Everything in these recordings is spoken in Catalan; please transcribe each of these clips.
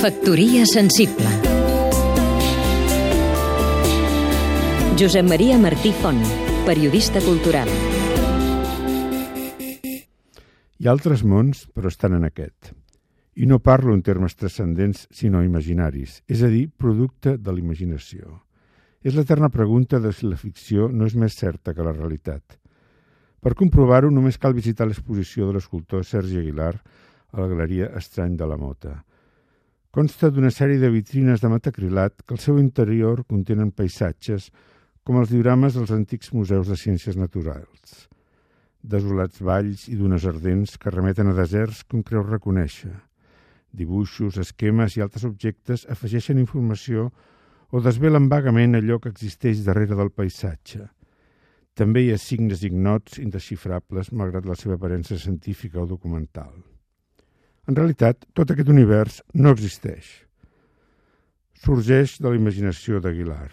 Factoria sensible Josep Maria Martí Font, periodista cultural Hi ha altres mons, però estan en aquest. I no parlo en termes transcendents, sinó imaginaris, és a dir, producte de l'imaginació. És l'eterna pregunta de si la ficció no és més certa que la realitat. Per comprovar-ho, només cal visitar l'exposició de l'escultor Sergi Aguilar a la Galeria Estrany de la Mota. Consta d'una sèrie de vitrines de metacrilat que al seu interior contenen paisatges com els diorames dels antics museus de ciències naturals. Desolats valls i dunes ardents que remeten a deserts que un creu reconèixer. Dibuixos, esquemes i altres objectes afegeixen informació o desvelen vagament allò que existeix darrere del paisatge. També hi ha signes ignots indesxifrables malgrat la seva aparença científica o documental. En realitat, tot aquest univers no existeix. Sorgeix de la imaginació d'Aguilar.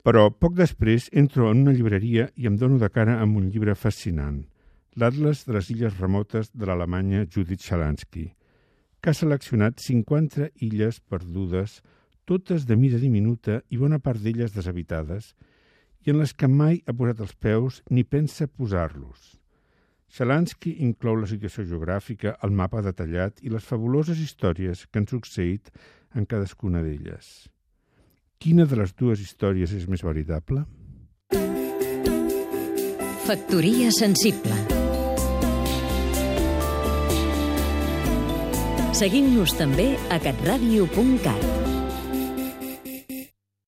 Però poc després entro en una llibreria i em dono de cara amb un llibre fascinant, l'Atlas de les Illes Remotes de l'Alemanya Judith Shalansky, que ha seleccionat 50 illes perdudes, totes de mida diminuta i bona part d'elles deshabitades, i en les que mai ha posat els peus ni pensa posar-los. Shalansky inclou la situació geogràfica, el mapa detallat i les fabuloses històries que han succeït en cadascuna d'elles. Quina de les dues històries és més veritable? Factoria sensible Seguim-nos també a catradio.cat